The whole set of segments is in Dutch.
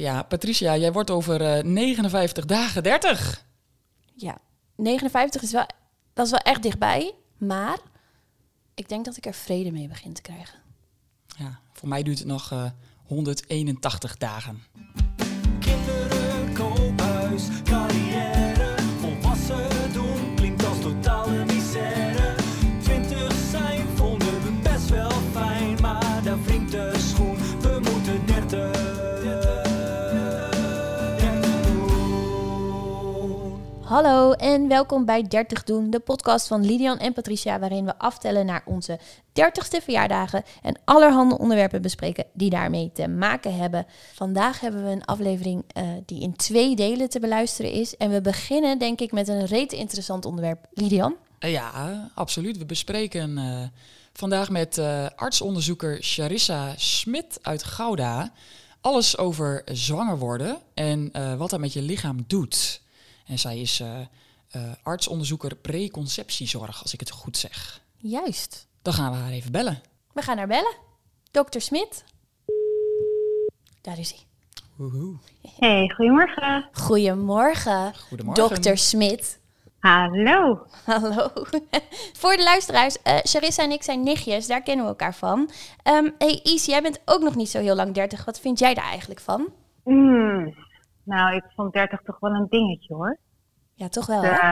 Ja, Patricia, jij wordt over eh 59 dagen 30. Ja, 59 is wel, dat is wel echt dichtbij. Maar ik denk dat ik er vrede mee begin te krijgen. Ja, voor mij duurt het nog eh 181 dagen. Kinderen, koophuis, Hallo en welkom bij 30 Doen, de podcast van Lidian en Patricia, waarin we aftellen naar onze 30ste verjaardagen en allerhande onderwerpen bespreken die daarmee te maken hebben. Vandaag hebben we een aflevering eh, die in twee delen te beluisteren is. En we beginnen denk ik met een rete interessant onderwerp. Lidian? Eh, ja, absoluut. We bespreken eh, vandaag met artsonderzoeker Charissa Smit uit Gouda alles over zwanger worden en wat dat met je lichaam doet. En zij is eh, eh, artsonderzoeker preconceptiezorg, als ik het goed zeg. Juist. Dan gaan we haar even bellen. We gaan haar bellen. Dokter Smit. Daar is hij. Woehoe. Hey, goedemorgen. Goedemorgen, Goedemorgen. dokter Smit. Hallo. Hallo. Voor de luisteraars, eh Charissa en ik zijn nichtjes, daar kennen we elkaar van. Ehm hey Is, jij bent ook nog niet zo heel lang 30. Wat vind jij daar eigenlijk van? Hmm. Nou, ik vond 30 toch wel een dingetje hoor. Ja, toch wel, hè? Eh,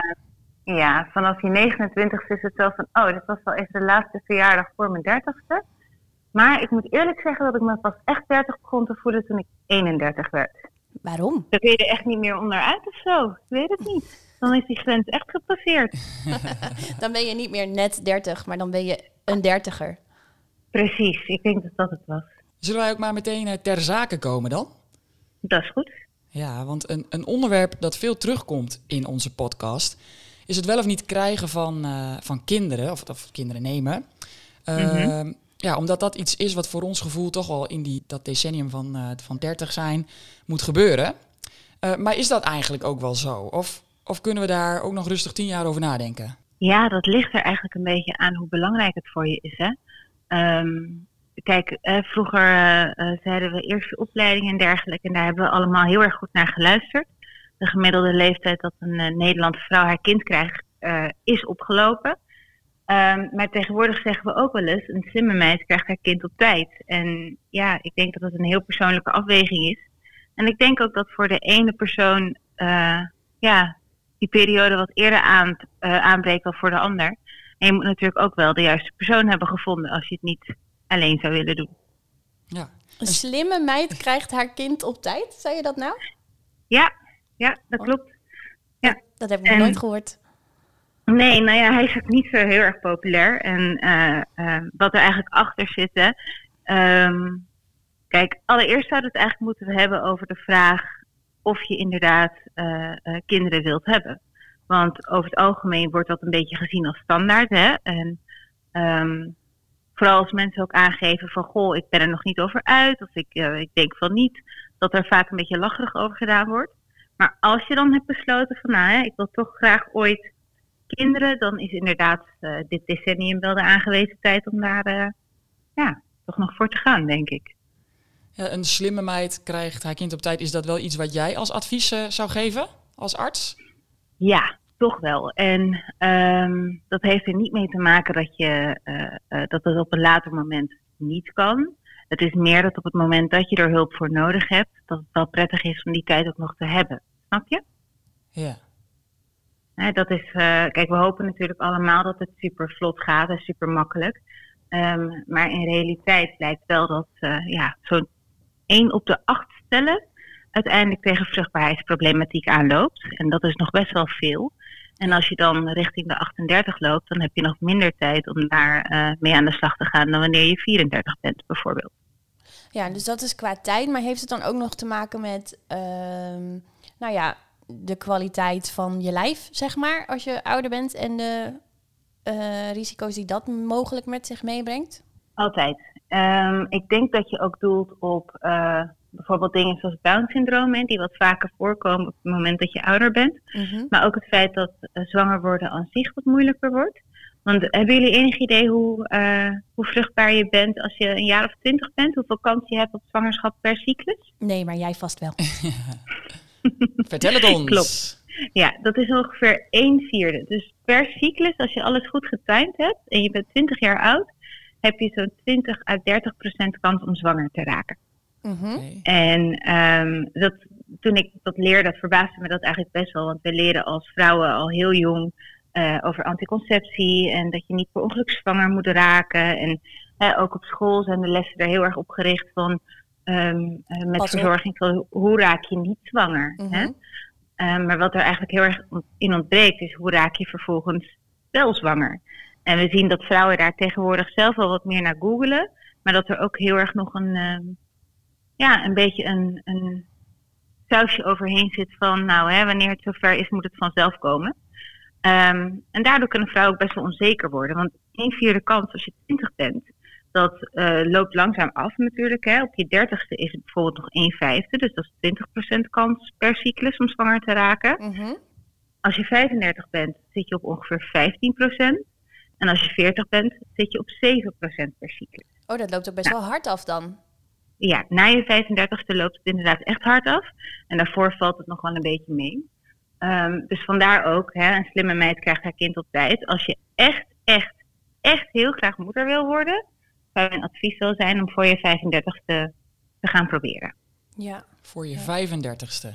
ja, vanaf je 29 is het zo van, oh, dit was wel even de laatste verjaardag voor mijn 30ste. Maar ik moet eerlijk zeggen dat ik me pas echt 30 begon te voelen toen ik 31 werd. Waarom? Dan kun je er echt niet meer onderuit of zo. Ik weet het niet. Dan is die grens echt gepasseerd. Dan ben je niet meer net 30, maar dan ben je een dertiger. Precies, ik denk dat dat het was. Zullen wij ook maar meteen eh, ter zake komen dan? Dat is goed. Ja, want een, een onderwerp dat veel terugkomt in onze podcast is het wel of niet krijgen van, eh, van kinderen, of, of kinderen nemen. Uh, Ja, omdat dat iets is wat voor ons gevoel toch wel in die, dat decennium van, eh, van 30 zijn moet gebeuren. Eh, maar is dat eigenlijk ook wel zo? Of, of kunnen we daar ook nog rustig tien jaar over nadenken? Ja, dat ligt er eigenlijk een beetje aan hoe belangrijk het voor je is. Hè? Ehm, kijk, eh, vroeger eh, eh, zeiden we eerst opleiding en dergelijke. En daar hebben we allemaal heel erg goed naar geluisterd. De gemiddelde leeftijd dat een Nederlandse vrouw haar kind krijgt, is opgelopen. Ehm, maar tegenwoordig zeggen we ook wel eens, een slimme meid krijgt haar kind op tijd. En ja, ik denk dat dat een heel persoonlijke afweging is. En ik denk ook dat voor de ene persoon, ja, die periode wat eerder aan, aanbreekt dan voor de ander. En je moet natuurlijk ook wel de juiste persoon hebben gevonden als je het niet alleen zou willen doen. Ja, Een slimme meid krijgt haar kind op tijd, zei je dat nou? Ja, ja, dat klopt. Dat heb ik nog En- nooit gehoord. Nee, nou ja, hij is ook niet zo heel erg populair. En eh, eh, wat er eigenlijk achter zit, hè, ehm, kijk, allereerst zouden we het eigenlijk moeten hebben over de vraag of je inderdaad eh, eh, kinderen wilt hebben. Want over het algemeen wordt dat een beetje gezien als standaard. Hè? En ehm, vooral als mensen ook aangeven van, goh, ik ben er nog niet over uit, of ik, eh, ik denk van niet, dat er vaak een beetje lacherig over gedaan wordt. Maar als je dan hebt besloten van, nou, hè, ik wil toch graag ooit kinderen, dan is inderdaad eh, dit decennium wel de aangewezen tijd om daar eh, ja, toch nog voor te gaan, denk ik. Ja, een slimme meid krijgt haar kind op tijd. Is dat wel iets wat jij als advies zou geven als arts? Ja, toch wel. En ehm, dat heeft er niet mee te maken dat, je, eh, eh, dat het op een later moment niet kan. Het is meer dat op het moment dat je er hulp voor nodig hebt, dat het wel prettig is om die tijd ook nog te hebben. Snap je? Ja. Dat is, eh, kijk, we hopen natuurlijk allemaal dat het super vlot gaat en super makkelijk. Ehm, maar in realiteit blijkt wel dat ja, zo'n 1 op de 8 stellen uiteindelijk tegen vruchtbaarheidsproblematiek aanloopt. En dat is nog best wel veel. En als je dan richting de 38 loopt, dan heb je nog minder tijd om daar eh, mee aan de slag te gaan dan wanneer je 34 bent, bijvoorbeeld. Ja, dus dat is qua tijd. Maar heeft het dan ook nog te maken met, ehm, nou ja, de kwaliteit van je lijf, zeg maar, als je ouder bent en de eh, risico's die dat mogelijk met zich meebrengt? Altijd. Ehm, ik denk dat je ook doelt op eh, bijvoorbeeld dingen zoals Down-syndroom, die wat vaker voorkomen op het moment dat je ouder bent. Mhm. Maar ook het feit dat eh, zwanger worden aan zich wat moeilijker wordt. Want hebben jullie enig idee hoe, eh, hoe vruchtbaar je bent als je een jaar of twintig bent? Hoeveel kans je hebt op zwangerschap per cyclus? Nee, maar jij vast wel. Vertel het ons. Klopt. Ja, dat is ongeveer 1 vierde. Dus per cyclus, als je alles goed getimed hebt en je bent 20 jaar oud, heb je zo'n 20 à 30 procent kans om zwanger te raken. Mhm. En ehm, dat, toen ik dat leerde, verbaasde me dat eigenlijk best wel. Want we leren als vrouwen al heel jong eh, over anticonceptie en dat je niet per ongeluk zwanger moet raken. En eh, ook op school zijn de lessen er heel erg op gericht van ehm, eh, met Pas verzorging van hoe raak je niet zwanger. hè? Mhm. Ehm, maar wat er eigenlijk heel erg in ontbreekt is hoe raak je vervolgens wel zwanger. En we zien dat vrouwen daar tegenwoordig zelf wel wat meer naar googelen. Maar dat er ook heel erg nog een, ja, een beetje een, een sausje overheen zit van, nou, hè, wanneer het zover is, moet het vanzelf komen. Ehm, en daardoor kunnen vrouwen ook best wel onzeker worden. Want een vierde kans als je 20 bent, dat eh, loopt langzaam af natuurlijk. Hè. Op je dertigste is het bijvoorbeeld nog 1 vijfde. Dus dat is 20% kans per cyclus om zwanger te raken. Mhm. Als je 35 bent, zit je op ongeveer 15%. En als je 40 bent, zit je op 7% per cyclus. Oh, dat loopt ook best wel hard af dan. Ja, na je 35ste loopt het inderdaad echt hard af. En daarvoor valt het nog wel een beetje mee. Ehm, dus vandaar ook, hè, een slimme meid krijgt haar kind op tijd. Als je echt, echt, echt heel graag moeder wil worden, zou mijn advies wel zijn om voor je 35ste te gaan proberen. Ja. Voor je 35ste.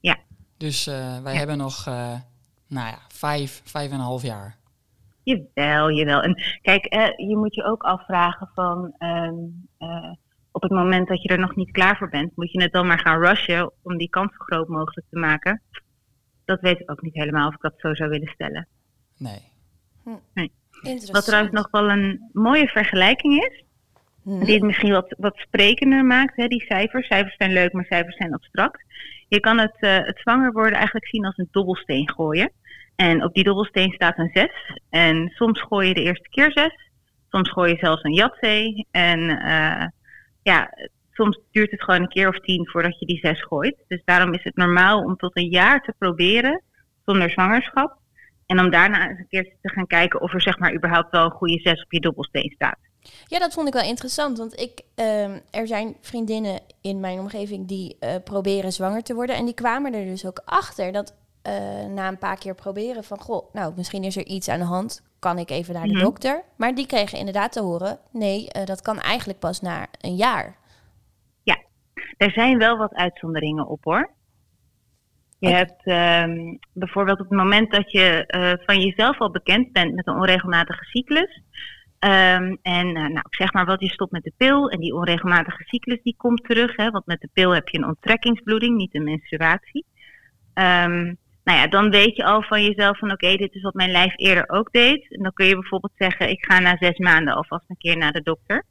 Ja. Dus eh, wij Ja. hebben nog, eh, nou ja, vijf, vijf en een half jaar. Jawel, jawel. En kijk, eh, je moet je ook afvragen van ehm, eh, op het moment dat je er nog niet klaar voor bent, moet je het dan maar gaan rushen om die kans zo groot mogelijk te maken. Dat weet ik ook niet helemaal of ik dat zo zou willen stellen. Nee. Interessant. Wat trouwens nog wel een mooie vergelijking is, Mhm. die het misschien wat, wat sprekender maakt, hè, die cijfers. Cijfers zijn leuk, maar cijfers zijn abstract. Je kan het, eh, het zwanger worden eigenlijk zien als een dobbelsteen gooien. En op die dobbelsteen staat een zes. En soms gooi je de eerste keer zes. Soms gooi je zelfs een jatzee. En eh, ja, soms duurt het gewoon een keer of tien voordat je die zes gooit. Dus daarom is het normaal om tot een jaar te proberen zonder zwangerschap. En om daarna eens een keer te gaan kijken of er zeg maar überhaupt wel een goede zes op je dobbelsteen staat. Ja, dat vond ik wel interessant. Want ik, ehm, er zijn vriendinnen in mijn omgeving die eh, proberen zwanger te worden. En die kwamen er dus ook achter dat eh, na een paar keer proberen van... Goh, nou, misschien is er iets aan de hand. Kan ik even naar de Mhm. dokter? Maar die kregen inderdaad te horen... Nee, eh, dat kan eigenlijk pas na een jaar. Er zijn wel wat uitzonderingen op hoor. Je hebt ehm, bijvoorbeeld op het moment dat je eh, van jezelf al bekend bent met een onregelmatige cyclus. ehm, en eh, nou, ik zeg maar wat, je stopt met de pil en die onregelmatige cyclus die komt terug. Hè, want met de pil heb je een onttrekkingsbloeding, niet een menstruatie. Ehm, nou ja, dan weet je al van jezelf van oké, dit is wat mijn lijf eerder ook deed. En dan kun je bijvoorbeeld zeggen, ik ga na zes maanden alvast een keer naar de dokter.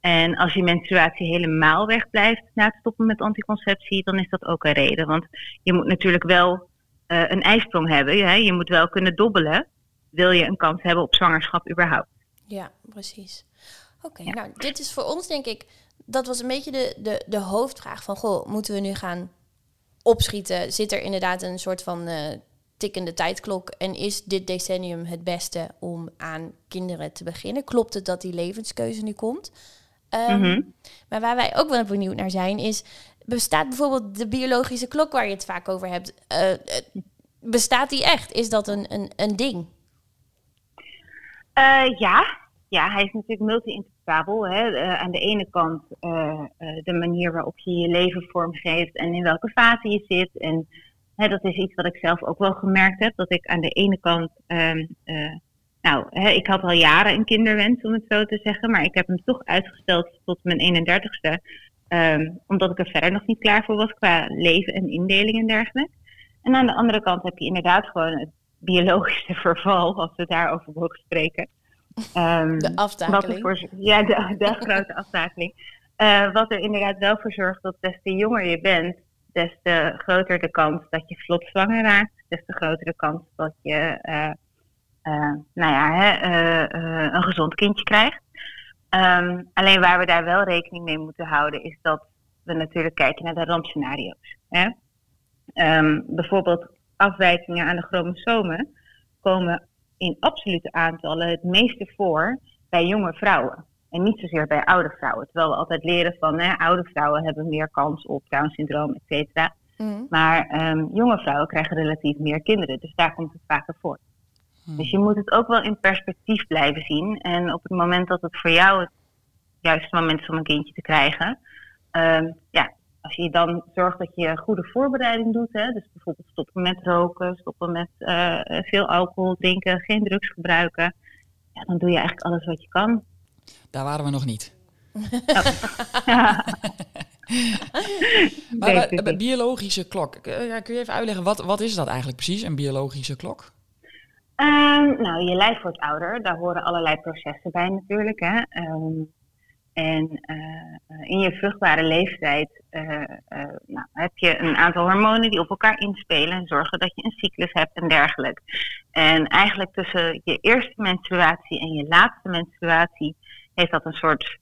En als je menstruatie helemaal wegblijft na het stoppen met anticonceptie, dan is dat ook een reden. Want je moet natuurlijk wel eh, een ijsprong hebben. Hè? Je moet wel kunnen dobbelen. Wil je een kans hebben op zwangerschap überhaupt? Ja, precies. Oké, Ja. nou, dit is voor ons denk ik... Dat was een beetje de, de, de hoofdvraag van... Goh, moeten we nu gaan opschieten? Zit er inderdaad een soort van eh, tikkende tijdklok? En is dit decennium het beste om aan kinderen te beginnen? Klopt het dat die levenskeuze nu komt? Ehm, Mhm. Maar waar wij ook wel benieuwd naar zijn is... Bestaat bijvoorbeeld de biologische klok waar je het vaak over hebt... eh, eh, bestaat die echt? Is dat een, een, een ding? Ja. ja, hij is natuurlijk Eh, aan de ene kant eh, eh, de manier waarop je je leven vormgeeft en in welke fase je zit. En hè, dat is iets wat ik zelf ook wel gemerkt heb. Dat ik aan de ene kant, ehm, eh, nou, hè, ik had al jaren een kinderwens om het zo te zeggen, maar ik heb hem toch uitgesteld tot mijn 31ste. ehm, omdat ik er verder nog niet klaar voor was qua leven en indeling en dergelijke. En aan de andere kant heb je inderdaad gewoon het biologische verval, als we daarover mogen spreken. Ehm, De aftakeling? ja, de, de grote aftakeling. Eh, wat er inderdaad wel voor zorgt dat des te jonger je bent, des te groter de kans dat je vlot zwanger raakt. Des te groter de kans dat je eh, eh, nou ja, hè, een gezond kindje krijgt. Ehm, alleen waar we daar wel rekening mee moeten houden, is dat we natuurlijk kijken naar de rampscenario's. Hè? Ehm, bijvoorbeeld afwijkingen aan de chromosomen komen in absolute aantallen het meeste voor bij jonge vrouwen. En niet zozeer bij oude vrouwen. Terwijl we altijd leren van hè, oude vrouwen hebben meer kans op Down-syndroom, et cetera. Mm. Maar ehm, jonge vrouwen krijgen relatief meer kinderen. Dus daar komt het vaker voor. Hmm. Dus je moet het ook wel in perspectief blijven zien. En op het moment dat het voor jou het juiste moment is om een kindje te krijgen. ehm, ja, als je dan zorgt dat je goede voorbereiding doet. Hè, dus bijvoorbeeld stoppen met roken, stoppen met eh, veel alcohol drinken, geen drugs gebruiken. Ja, dan doe je eigenlijk alles wat je kan. Daar waren we nog niet. Ja. Maar niet. biologische klok, eh, ja, kun je even uitleggen, wat, wat is dat eigenlijk precies, een biologische klok? Ehm, nou, je lijf wordt ouder. Daar horen allerlei processen bij natuurlijk. Hè. Ehm, en eh, in je vruchtbare leeftijd eh, eh, nou, heb je een aantal hormonen die op elkaar inspelen en zorgen dat je een cyclus hebt en dergelijke. En eigenlijk tussen je eerste menstruatie en je laatste menstruatie heeft dat een soort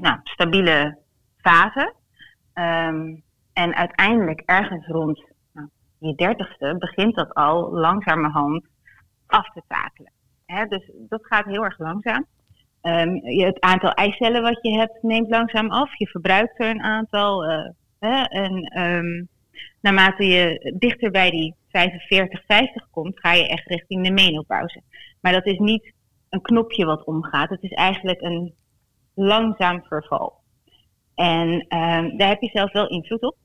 nou, stabiele fase. Ehm, en uiteindelijk ergens rond nou, je dertigste begint dat al langzamerhand af te takelen. Hè, dus dat gaat heel erg langzaam. Ehm, je, het aantal eicellen wat je hebt neemt langzaam af. Je verbruikt er een aantal. eh, hè, en ehm, naarmate je dichter bij die 45, 50 komt, ga je echt richting de menopauze. Maar dat is niet een knopje wat omgaat. Het is eigenlijk een langzaam verval. En ehm, daar heb je zelf wel invloed op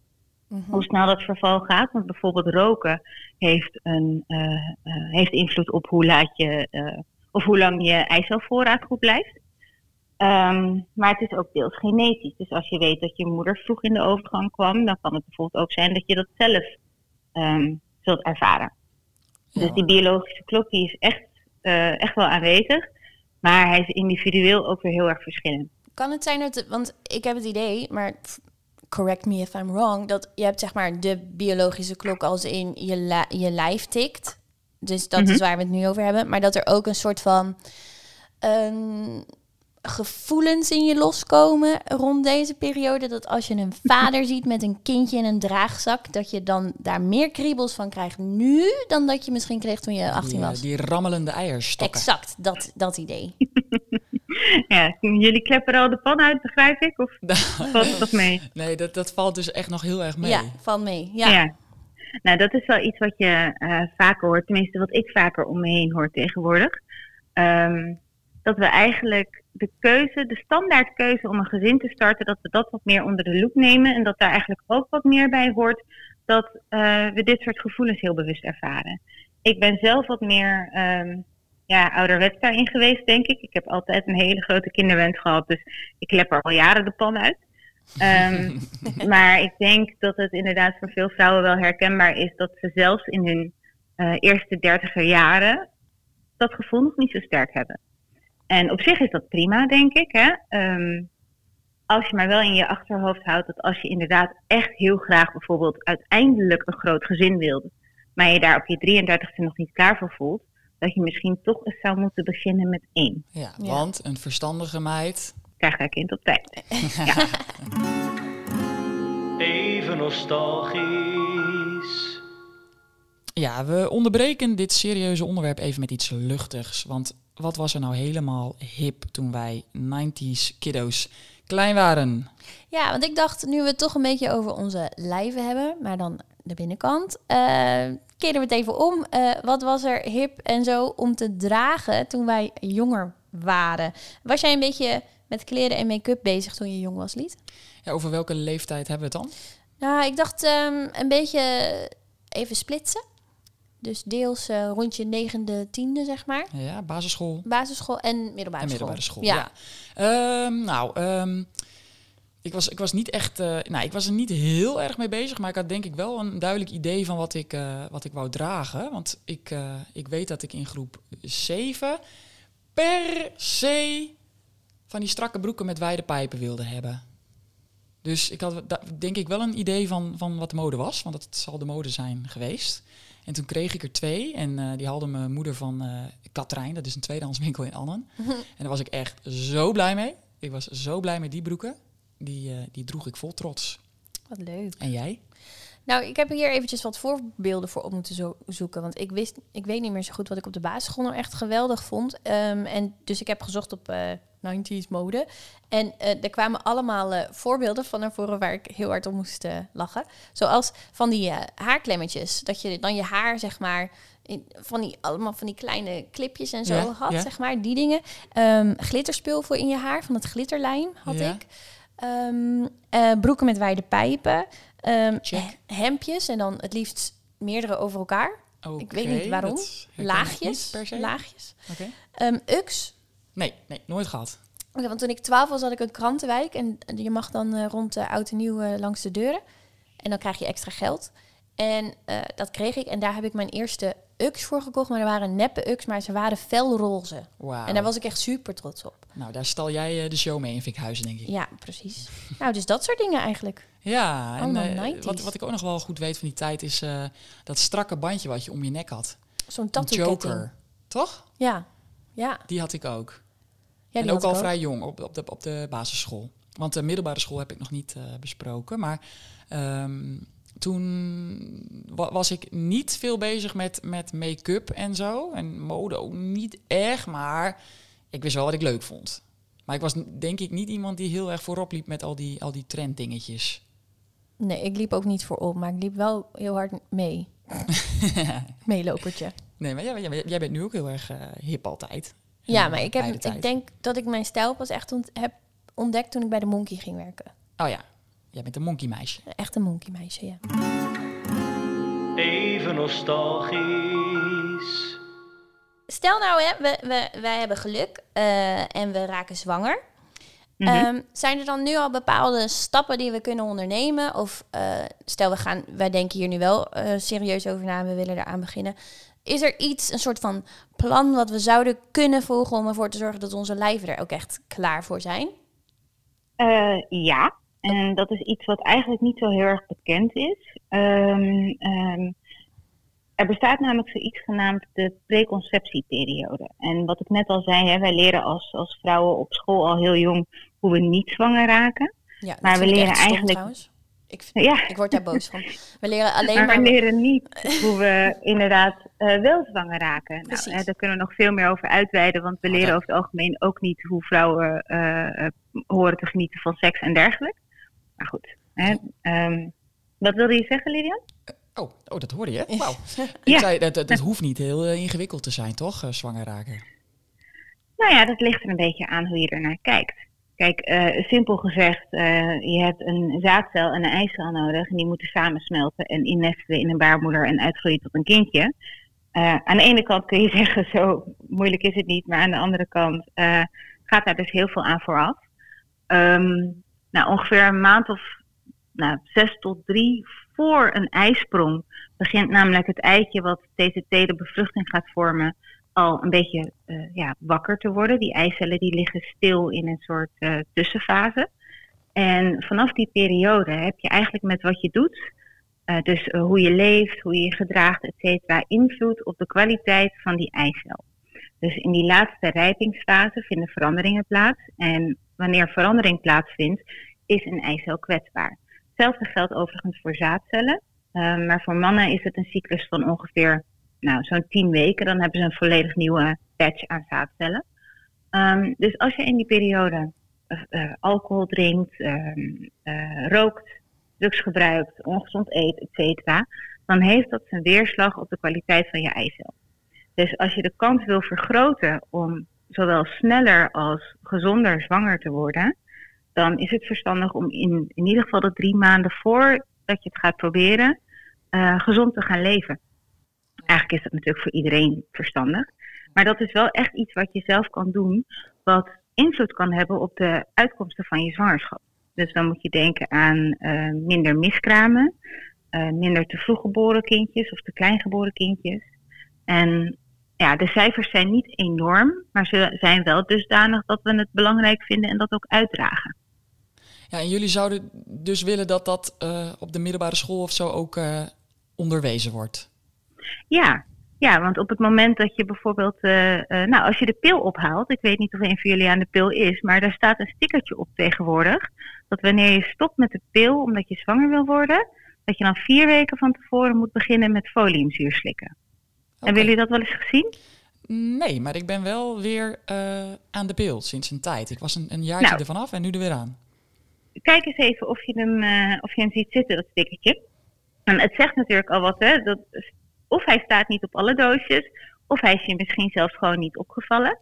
Mhm. hoe snel dat verval gaat. Want bijvoorbeeld roken heeft, een, eh, eh, heeft invloed op hoe laat je of hoe lang je eicelvoorraad goed blijft. Ehm, maar het is ook deels genetisch. Dus als je weet dat je moeder vroeg in de overgang kwam, dan kan het bijvoorbeeld ook zijn dat je dat zelf ehm, zult ervaren. Ja. Dus die biologische klok die is echt, eh, echt wel aanwezig. Maar hij is individueel ook weer heel erg verschillend. Kan het zijn dat, want ik heb het idee, maar correct me if I'm wrong, dat je hebt zeg maar de biologische klok als in je, je lijf tikt. Dus dat is Mhm. waar we het nu over hebben. Maar dat er ook een soort van ehm, gevoelens in je loskomen rond deze periode. Dat als je een vader ziet met een kindje in een draagzak, dat je dan daar meer kriebels van krijgt nu dan dat je misschien kreeg toen je 18 Die, eh, was. die rammelende eierstokken. Exact, dat, dat idee. Ja, jullie kleppen al de pan uit, begrijp ik? Of valt het nog mee? Nee, dat, dat valt dus echt nog heel erg mee. Ja, van mee. Ja. Ja. Nou, dat is wel iets wat je eh, vaker hoort. Tenminste, wat ik vaker om me heen hoor tegenwoordig. Ehm, dat we eigenlijk de keuze, de standaardkeuze om een gezin te starten, dat we dat wat meer onder de loep nemen. En dat daar eigenlijk ook wat meer bij hoort dat eh, we dit soort gevoelens heel bewust ervaren. Ik ben zelf wat meer ehm, ja, ouderwets daarin geweest, denk ik. Ik heb altijd een hele grote kinderwens gehad, dus ik klep er al jaren de pan uit. Ehm, maar ik denk dat het inderdaad voor veel vrouwen wel herkenbaar is dat ze zelfs in hun eh, eerste dertiger jaren dat gevoel nog niet zo sterk hebben. En op zich is dat prima, denk ik. Hè? Ehm, als je maar wel in je achterhoofd houdt dat als je inderdaad echt heel graag bijvoorbeeld uiteindelijk een groot gezin wilde, maar je daar op je 33ste nog niet klaar voor voelt, dat je misschien toch eens zou moeten beginnen met één. Ja, Ja. want een verstandige meid... Krijg haar kind op tijd. Even nostalgisch. Ja, we onderbreken dit serieuze onderwerp even met iets luchtigs. Want wat was er nou helemaal hip toen wij 90s kiddo's klein waren? Ja, want ik dacht, nu we het toch een beetje over onze lijven hebben, maar dan de binnenkant, eh keren we het even om. Eh, wat was er hip en zo om te dragen toen wij jonger waren? Was jij een beetje met kleren en make-up bezig toen je jong was, Lied? Ja, over welke leeftijd hebben we het dan? Nou, ik dacht ehm, een beetje even splitsen. Dus deels eh, rond je negende, tiende, zeg maar. Ja, basisschool Basisschool en middelbare en school. middelbare school. Ja. Ja. Ehm, nou, ehm, ik, was, ik was niet echt... eh, nou, ik was er niet heel erg mee bezig, maar ik had denk ik wel een duidelijk idee van wat ik, eh, wat ik wou dragen. Want ik, ik weet dat ik in groep 7 per se van die strakke broeken met wijde pijpen wilde hebben. Dus ik had denk ik wel een idee van, van wat de mode was, want dat zal de mode zijn geweest. En toen kreeg ik er twee en eh, die haalde mijn moeder van eh Katrijn, dat is een tweedehandswinkel in Annen. En daar was ik echt zo blij mee. Ik was zo blij met die broeken. Die, eh, die droeg ik vol trots. Wat leuk. En jij? Nou, ik heb hier eventjes wat voorbeelden voor op moeten zo- zoeken. Want ik wist, ik weet niet meer zo goed wat ik op de basisschool nou echt geweldig vond. Ehm, en dus ik heb gezocht op 90s mode. En eh, er kwamen allemaal eh, voorbeelden van naar voren waar ik heel hard om moest eh, lachen. Zoals van die haarklemmetjes. Dat je dan je haar, zeg maar, in, van die, allemaal van die kleine clipjes en zo Ja, had, ja. zeg maar. Die dingen. Ehm, glitterspul voor in je haar, van het glitterlijm had Ja. ik. Ehm, eh, broeken met wijde pijpen. He- hemdjes en dan het liefst meerdere over elkaar. Ik weet niet waarom. Laagjes. niet per se. Laagjes. Ehm Ux. Nee, nee, nooit gehad. Oké, want toen ik 12 was, had ik een krantenwijk. En je mag dan eh, rond de oud en nieuw eh, langs de deuren. En dan krijg je extra geld. En eh, dat kreeg ik. En daar heb ik mijn eerste Ux voor gekocht. Maar er waren neppe Ux, maar ze waren felroze. Wauw. En daar was ik echt super trots op. Nou, daar stal jij de show mee in Vinkhuizen, denk ik. Ja, precies. nou, dus dat soort dingen eigenlijk. Ja, en 90s. wat, wat ik ook nog wel goed weet van die tijd is dat strakke bandje wat je om je nek had. Zo'n tattoo-ketting. Joker. Toch? Ja, ja. Die had ik ook. Ja en ook al vrij jong op, op, de, op de basisschool. Want de middelbare school heb ik nog niet eh, besproken. Maar ehm, toen wa- was ik niet veel bezig met, met make-up en zo. En mode ook niet echt, maar ik wist wel wat ik leuk vond. Maar ik was denk ik niet iemand die heel erg voorop liep met al die, al die trenddingetjes. Nee, ik liep ook niet voorop, maar ik liep wel heel hard mee. Meelopertje. Nee, maar jij, jij, jij bent nu ook heel erg eh, hip altijd. Ja, maar ik, heb, de ik denk dat ik mijn stijl pas echt ont- heb ontdekt toen ik bij de Monkey ging werken. Oh ja, jij bent een monkey meisje. Echt een monkey meisje, ja. Even nostalgisch. Stel nou, hè, we, we, wij hebben geluk eh, en we raken zwanger. Mhm. Ehm, zijn er dan nu al bepaalde stappen die we kunnen ondernemen? Of eh, stel, we gaan, wij denken hier nu wel eh, serieus over na en we willen eraan beginnen. Is er iets, een soort van plan wat we zouden kunnen volgen om ervoor te zorgen dat onze lijven er ook echt klaar voor zijn? Eh, ja, en dat is iets wat eigenlijk niet zo heel erg bekend is. Ehm, ehm, er bestaat namelijk zoiets genaamd de preconceptieperiode. En wat ik net al zei, hè, wij leren als, als vrouwen op school al heel jong hoe we niet zwanger raken. Ja, Maar we leren stom, eigenlijk-. Ik, vind- Ja, ik word daar boos van. We leren alleen maar maar... we leren niet hoe we inderdaad eh, wel zwanger raken. Nou, Precies. daar kunnen we nog veel meer over uitweiden, want we leren over het algemeen ook niet hoe vrouwen eh, eh, horen te genieten van seks en dergelijke. Maar goed, hè, ehm, wat wilde je zeggen, Lilian? Oh, oh dat hoorde je? Wauw. Ik Ja. zei, dat, dat, dat hoeft niet heel ingewikkeld te zijn, toch? zwanger raken. Nou ja, dat ligt er een beetje aan hoe je ernaar kijkt. Kijk, eh, simpel gezegd, eh, je hebt een zaadcel en een eicel nodig en die moeten samensmelten en innestelen in een baarmoeder en uitgroeien tot een kindje. Eh, aan de ene kant kun je zeggen, zo moeilijk is het niet, maar aan de andere kant gaat daar dus heel veel aan vooraf. Ehm, nou, ongeveer een maand of nou, zes tot drie voor een ijsprong begint namelijk het eitje wat TCT de bevruchting gaat vormen al een beetje eh, ja, wakker te worden. Die eicellen die liggen stil in een soort eh, tussenfase. En vanaf die periode heb je eigenlijk met wat je doet, eh, dus hoe je leeft, hoe je je gedraagt, et cetera, invloed op de kwaliteit van die eicel. Dus in die laatste rijpingsfase vinden veranderingen plaats. En wanneer verandering plaatsvindt, is een eicel kwetsbaar. Hetzelfde geldt overigens voor zaadcellen. Eh, maar voor mannen is het een cyclus van ongeveer nou, zo'n tien weken. Dan hebben ze een volledig nieuwe batch aan zaadcellen. Ehm, dus als je in die periode eh, eh, alcohol drinkt, ehm, eh, rookt, drugs gebruikt, ongezond eet, et dan heeft dat zijn weerslag op de kwaliteit van je eicel. Dus als je de kans wil vergroten om zowel sneller als gezonder zwanger te worden, dan is het verstandig om in, in ieder geval de drie maanden voordat je het gaat proberen, gezond te gaan leven. Eigenlijk is dat natuurlijk voor iedereen verstandig. Maar dat is wel echt iets wat je zelf kan doen, wat invloed kan hebben op de uitkomsten van je zwangerschap. Dus dan moet je denken aan eh, minder miskramen, eh, minder te vroeg geboren kindjes of te klein geboren kindjes. En ja, de cijfers zijn niet enorm, maar ze zijn wel dusdanig dat we het belangrijk vinden en dat ook uitdragen. Ja, en jullie zouden dus willen dat dat eh, op de middelbare school of zo ook onderwezen wordt. Ja, ja, want op het moment dat je bijvoorbeeld, eh, eh, nou als je de pil ophaalt, ik weet niet of een van jullie aan de pil is, maar daar staat een stickertje op tegenwoordig, dat wanneer je stopt met de pil omdat je zwanger wil worden, dat je dan vier weken van tevoren moet beginnen met foliumzuur slikken. Oké. Hebben jullie dat wel eens gezien? Nee, maar ik ben wel weer eh, aan de beeld sinds een tijd. Ik was een, een jaartje Nou. ervan af en nu er weer aan. Kijk eens even of je hem, of je hem ziet zitten, dat stickertje. En het zegt natuurlijk al wat, hè. Dat, of hij staat niet op alle doosjes, of hij is je misschien zelfs gewoon niet opgevallen.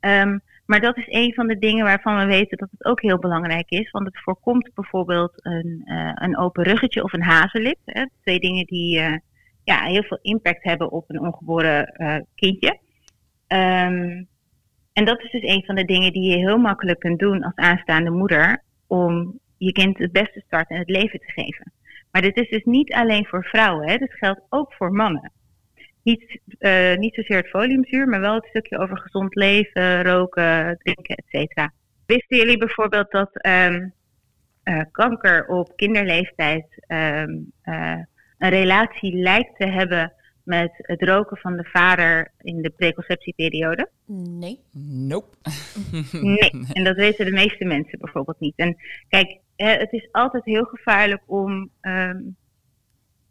Ehm, maar dat is een van de dingen waarvan we weten dat het ook heel belangrijk is. Want het voorkomt bijvoorbeeld een, eh, een open ruggetje of een hazenlip. Hè. Twee dingen die eh, ja, heel veel impact hebben op een ongeboren eh, kindje. Ehm, en dat is dus een van de dingen die je heel makkelijk kunt doen als aanstaande moeder. Om je kind het beste start in het leven te geven. Maar dit is dus niet alleen voor vrouwen. Hè. Dit geldt ook voor mannen. Niet, eh, niet zozeer het foliumzuur, maar wel het stukje over gezond leven, roken, drinken, et cetera. Wisten jullie bijvoorbeeld dat ehm, eh, kanker op kinderleeftijd ehm, eh, een relatie lijkt te hebben met het roken van de vader in de preconceptieperiode? Nee. Nope. Nee, en dat weten de meeste mensen bijvoorbeeld niet. En kijk, hè, het is altijd heel gevaarlijk om ehm,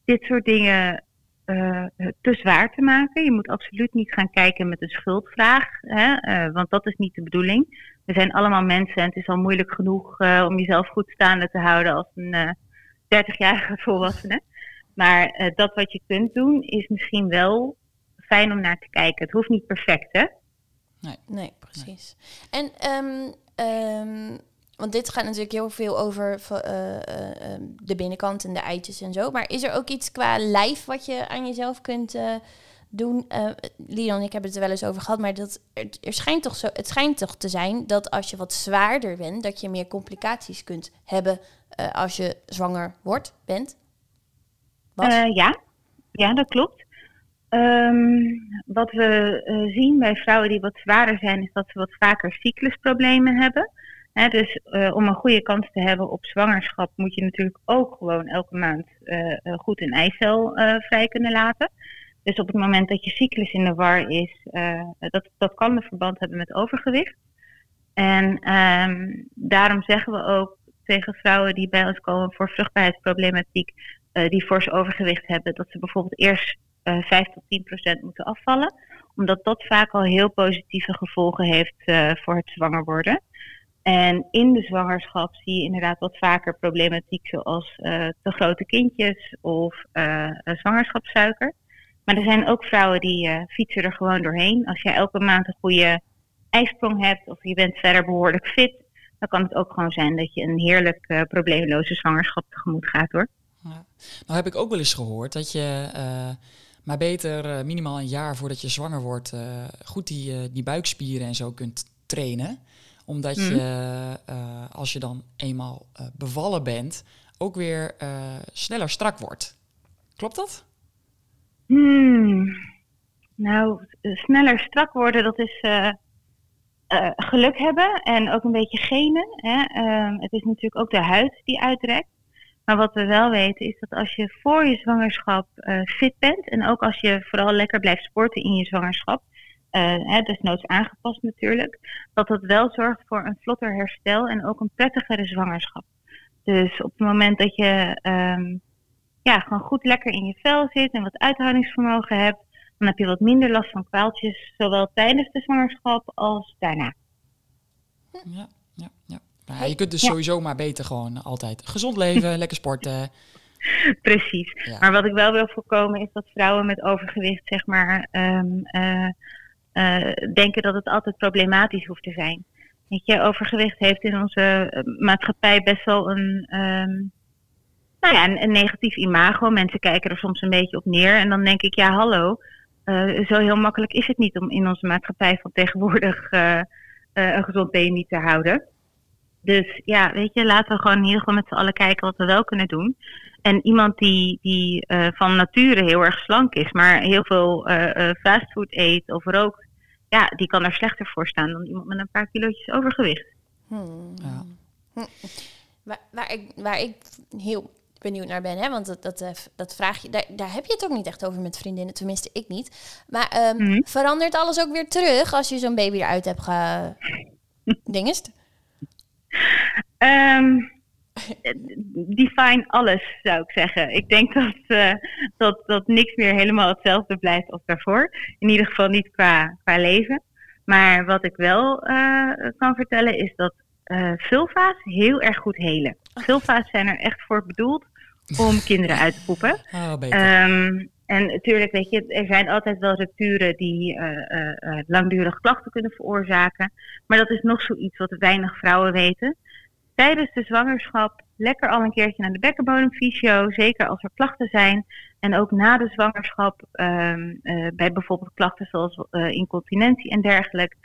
dit soort dingen eh, te zwaar te maken. Je moet absoluut niet gaan kijken met een schuldvraag, hè, eh, want dat is niet de bedoeling. We zijn allemaal mensen en het is al moeilijk genoeg eh, om jezelf goed staande te houden als een eh 30-jarige volwassene. Maar eh, dat wat je kunt doen is misschien wel fijn om naar te kijken. Het hoeft niet perfect, hè? Nee, precies. En ehm, ehm, want dit gaat natuurlijk heel veel over eh, eh, eh, de binnenkant en de eitjes en zo. Maar is er ook iets qua lijf wat je aan jezelf kunt doen? Eh Leon, ik heb het er wel eens over gehad, maar dat, er, er schijnt toch zo, het schijnt toch te zijn dat als je wat zwaarder bent, dat je meer complicaties kunt hebben eh, als je zwanger wordt, bent. Eh, ja. ja, dat klopt. Ehm, wat we eh, zien bij vrouwen die wat zwaarder zijn, is dat ze wat vaker cyclusproblemen hebben. Dus eh, om een goede kans te hebben op zwangerschap moet je natuurlijk ook gewoon elke maand goed een eicel vrij kunnen laten. Dus op het moment dat je cyclus in de war is, dat, dat kan een verband hebben met overgewicht. En ehm, daarom zeggen we ook tegen vrouwen die bij ons komen voor vruchtbaarheidsproblematiek, eh, die fors overgewicht hebben, dat ze bijvoorbeeld eerst eh 5 tot 10 procent moeten afvallen. Omdat dat vaak al heel positieve gevolgen heeft eh, voor het zwanger worden. En in de zwangerschap zie je inderdaad wat vaker problematiek zoals te grote kindjes of zwangerschapssuiker. Maar er zijn ook vrouwen die fietsen er gewoon doorheen. Als jij elke maand een goede ijsprong hebt of je bent verder behoorlijk fit, dan kan het ook gewoon zijn dat je een heerlijk probleemloze zwangerschap tegemoet gaat hoor. Ja. Nou heb ik ook wel eens gehoord dat je eh, maar beter eh, minimaal een jaar voordat je zwanger wordt eh, goed die, die buikspieren en zo kunt trainen. Omdat Mhm. je, als je dan eenmaal bevallen bent, ook weer sneller strak wordt. Klopt dat? Hmm. Nou, sneller strak worden, dat is geluk hebben en ook een beetje genen. Hè? Ehm, het is natuurlijk ook de huid die uitrekt. Maar wat we wel weten is dat als je voor je zwangerschap eh, fit bent en ook als je vooral lekker blijft sporten in je zwangerschap, hè, desnoods aangepast natuurlijk, dat dat wel zorgt voor een vlotter herstel en ook een prettigere zwangerschap. Dus op het moment dat je ehm, ja, gewoon goed lekker in je vel zit en wat uithoudingsvermogen hebt, dan heb je wat minder last van kwaaltjes, zowel tijdens de zwangerschap als daarna. Ja, ja, ja. Nou, ja, je kunt dus sowieso maar beter gewoon altijd gezond leven, lekker sporten. Precies. Ja. Maar wat ik wel wil voorkomen is dat vrouwen met overgewicht, zeg maar, ehm, eh, eh, denken dat het altijd problematisch hoeft te zijn. Weet je, overgewicht heeft in onze eh, maatschappij best wel een, ehm, nou ja, een, een negatief imago. Mensen kijken er soms een beetje op neer. En dan denk ik, ja, hallo, zo heel makkelijk is het niet om in onze maatschappij van tegenwoordig een gezond BMI te houden. Dus ja, weet je, laten we gewoon in ieder geval met z'n allen kijken wat we wel kunnen doen. En iemand die, die eh, van nature heel erg slank is, maar heel veel eh, eh, fastfood eet of rookt, ja, die kan er slechter voor staan dan iemand met een paar kilootjes overgewicht. Hmm. Ja. Hm. Waar, waar, ik, waar ik heel benieuwd naar ben, hè, want dat, dat, dat vraag je, daar, daar heb je het ook niet echt over met vriendinnen, tenminste ik niet. Maar ehm, Mhm. verandert alles ook weer terug als je zo'n baby eruit hebt ge... Dingest? Ehm, eh, define alles, zou ik zeggen. Ik denk dat, eh, dat, dat niks meer helemaal hetzelfde blijft als daarvoor. In ieder geval niet qua, qua leven. Maar wat ik wel eh, kan vertellen is dat eh vulva's heel erg goed helen. Vulva's zijn er echt voor bedoeld om kinderen uit te poepen. Ah, beter. Ehm, en natuurlijk, weet je, er zijn altijd wel rupturen die eh, eh, eh, langdurig klachten kunnen veroorzaken. Maar dat is nog zoiets wat weinig vrouwen weten. Tijdens de zwangerschap lekker al een keertje naar de bekkenbodemfysio, zeker als er klachten zijn. En ook na de zwangerschap, ehm, eh, bij bijvoorbeeld klachten zoals incontinentie en dergelijke,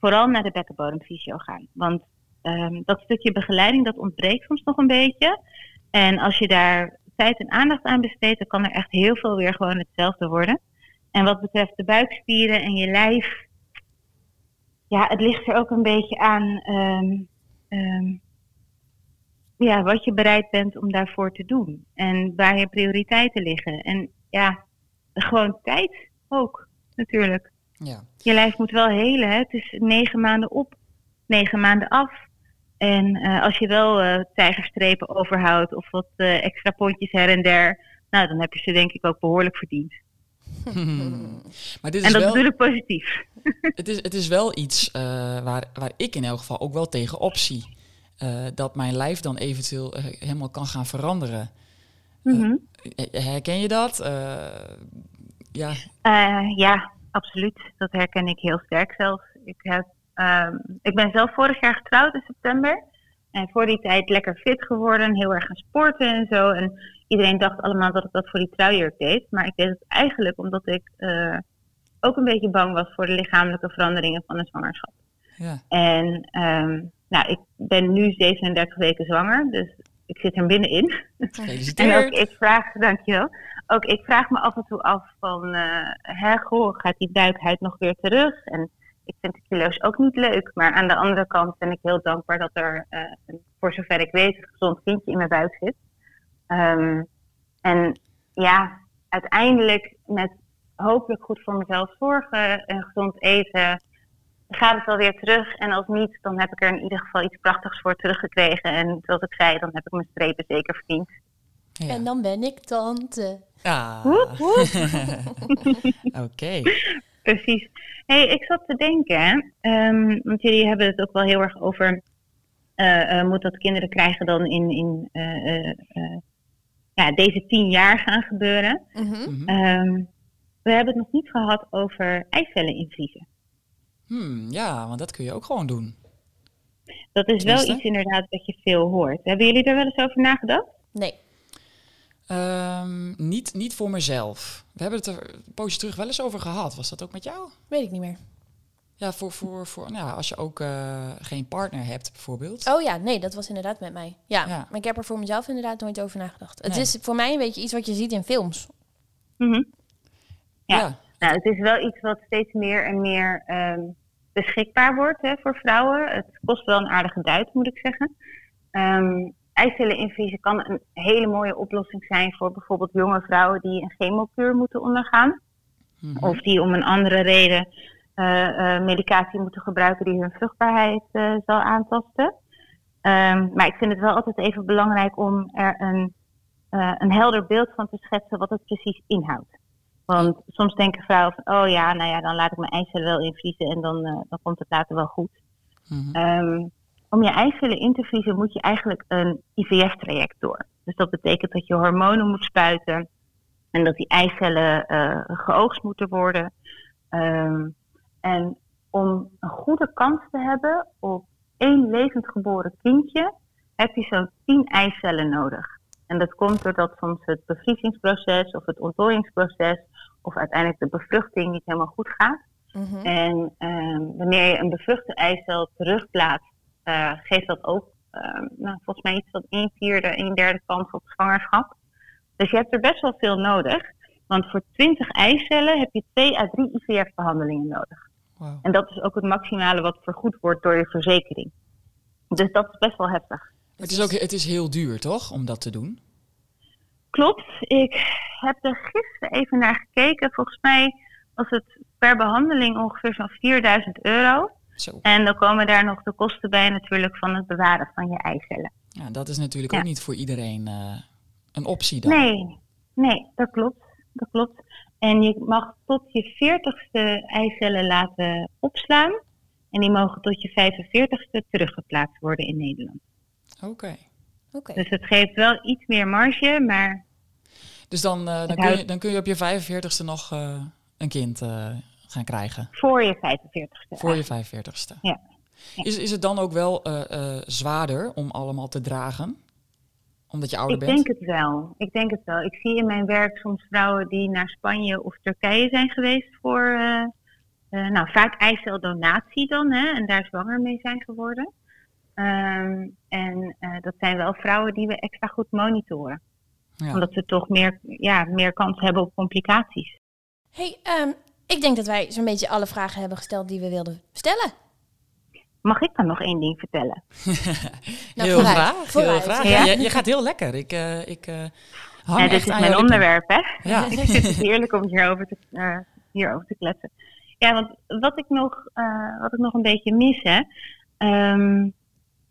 vooral naar de bekkenbodemfysio gaan. Want ehm, dat stukje begeleiding, dat ontbreekt soms nog een beetje. En als je daar tijd en aandacht aan besteedt, dan kan er echt heel veel weer gewoon hetzelfde worden. En wat betreft de buikspieren en je lijf, ja, het ligt er ook een beetje aan ehm, ehm, ja, wat je bereid bent om daarvoor te doen. En waar je prioriteiten liggen. En ja, gewoon tijd ook, natuurlijk. ja. Je lijf moet wel helen. Hè? Het is negen maanden op, negen maanden af. En eh, als je wel eh tijgerstrepen overhoudt of wat eh, extra pondjes her en der, nou, dan heb je ze denk ik ook behoorlijk verdiend. Maar dit is En dat wel... bedoel ik positief. Het is, het is wel iets waar, waar ik in elk geval ook wel tegen optie. Dat mijn lijf dan eventueel helemaal kan gaan veranderen. Mhm. Herken je dat? Ja, ja, absoluut. Dat herken ik heel sterk zelfs. Ik, heb, ehm, ik ben zelf vorig jaar getrouwd in september. En voor die tijd lekker fit geworden, heel erg gaan sporten en zo. En iedereen dacht allemaal dat ik dat voor die trouwjurk deed. Maar ik deed het eigenlijk omdat ik eh, ook een beetje bang was voor de lichamelijke veranderingen van een zwangerschap. ja. En ehm, nou, ik ben nu 37 weken zwanger, dus ik zit er binnenin. En ook ik vraag, dankjewel. Ook ik vraag me af en toe af van, hè, goh, gaat die duikhuid nog weer terug? En ik vind de kilo's ook niet leuk. Maar aan de andere kant ben ik heel dankbaar dat er, eh, een- voor zover ik weet, een gezond kindje in mijn buik zit. Ehm, en ja, uiteindelijk met hopelijk goed voor mezelf zorgen en gezond eten, gaat het wel weer terug. En als niet, dan heb ik er in ieder geval iets prachtigs voor teruggekregen. En zoals ik zei, dan heb ik mijn strepen zeker verdiend. Ja. En dan ben ik tante. Ah, woep. Precies. Hey, ik zat te denken, ehm, want jullie hebben het ook wel heel erg over, eh, eh, moet dat kinderen krijgen dan in, in eh, eh, eh, ja, deze tien jaar gaan gebeuren. Mhm. Mhm. Ehm, we hebben het nog niet gehad over eicellen invriezen. Hmm, ja, want dat kun je ook gewoon doen. Dat is wel iets inderdaad wat je veel hoort. Hebben jullie er wel eens over nagedacht? Nee. Ehm, niet, niet voor mezelf. We hebben het er een poosje terug wel eens over gehad. Was dat ook met jou? Weet ik niet meer. Ja, voor, voor, voor nou, ja, als je ook eh, geen partner hebt, bijvoorbeeld. Oh ja, nee, dat was inderdaad met mij. Ja, Ja. maar ik heb er voor mezelf inderdaad nooit over nagedacht. Het Nee. is voor mij een beetje iets wat je ziet in films. Mhm. Ja. ja. Nou, het is wel iets wat steeds meer en meer ehm, beschikbaar wordt hè, voor vrouwen. Het kost wel een aardige duit, moet ik zeggen. Ehm eicelleninfusie kan een hele mooie oplossing zijn voor bijvoorbeeld jonge vrouwen die een chemokuur moeten ondergaan. Mhm. Of die om een andere reden eh, eh, medicatie moeten gebruiken die hun vruchtbaarheid eh, zal aantasten. Ehm, maar ik vind het wel altijd even belangrijk om er een, een helder beeld van te schetsen wat het precies inhoudt. Want soms denken vrouwen van, oh ja, nou ja, dan laat ik mijn eicellen wel invriezen en dan, dan komt het later wel goed. Ehm, om je eicellen in te vriezen moet je eigenlijk een IVF-traject door. Dus dat betekent dat je hormonen moet spuiten en dat die eicellen eh, geoogst moeten worden. Ehm, en om een goede kans te hebben op één levend geboren kindje, heb je zo'n 10 eicellen nodig. En dat komt doordat soms het bevriezingsproces of het ontdooiingsproces of uiteindelijk de bevruchting niet helemaal goed gaat. Mhm. En ehm, wanneer je een bevruchte eicel terugplaatst, eh, geeft dat ook ehm, nou, volgens mij iets van 1 vierde, 1 derde kans op zwangerschap. Dus je hebt er best wel veel nodig. Want voor 20 eicellen heb je 2 à 3 IVF-behandelingen nodig. En dat is ook het maximale wat vergoed wordt door je verzekering. Dus dat is best wel heftig. Het is ook het is heel duur, toch? Om dat te doen. Klopt. Ik heb er gisteren even naar gekeken. Volgens mij was het per behandeling ongeveer zo'n 4000 euro. Zo. En dan komen daar nog de kosten bij natuurlijk van het bewaren van je eicellen. Ja, dat is natuurlijk Ja. ook niet voor iedereen eh, een optie dan. Nee, nee, dat klopt. Dat klopt. En je mag tot je 40ste eicellen laten opslaan. En die mogen tot je 45ste teruggeplaatst worden in Nederland. Oké. Oké. Dus het geeft wel iets meer marge, maar Dus dan, eh, dan, kun je, dan kun je op je 45ste nog eh, een kind eh, gaan krijgen. voor je 45ste. Voor je 45ste. Ja. Ja. Is, is het dan ook wel eh, eh, zwaarder om allemaal te dragen? Omdat je ouder Ik bent? denk het wel. Ik denk het wel. Ik zie in mijn werk soms vrouwen die naar Spanje of Turkije zijn geweest voor, eh, eh, nou vaak eiceldonatie dan, hè, en daar zwanger mee zijn geworden. Ehm, en eh, dat zijn wel vrouwen die we extra goed monitoren. Ja. Omdat ze toch meer, ja, meer kans hebben op complicaties. Hey, ehm, ik denk dat wij zo'n beetje alle vragen hebben gesteld die we wilden stellen. Mag ik dan nog één ding vertellen? Nou, heel vooruit, graag. Heel vooruit. graag. Ja? Je, je gaat heel lekker. Ik, eh, ik eh, hang Ja, dit echt is aan mijn onderwerp, hè? Ja. het is heerlijk om hierover te, eh, hierover te kletsen. Ja, want wat ik nog, eh, wat ik nog een beetje mis, hè. ehm,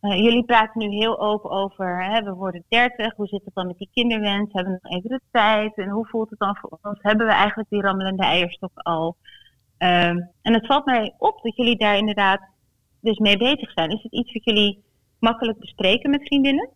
eh, jullie praten nu heel open over, hè, we worden 30, hoe zit het dan met die kinderwens? Hebben we nog even de tijd? En hoe voelt het dan voor ons? Hebben we eigenlijk die rammelende eierstok al? Ehm, en het valt mij op dat jullie daar inderdaad dus mee bezig zijn. Is het iets wat jullie makkelijk bespreken met vriendinnen?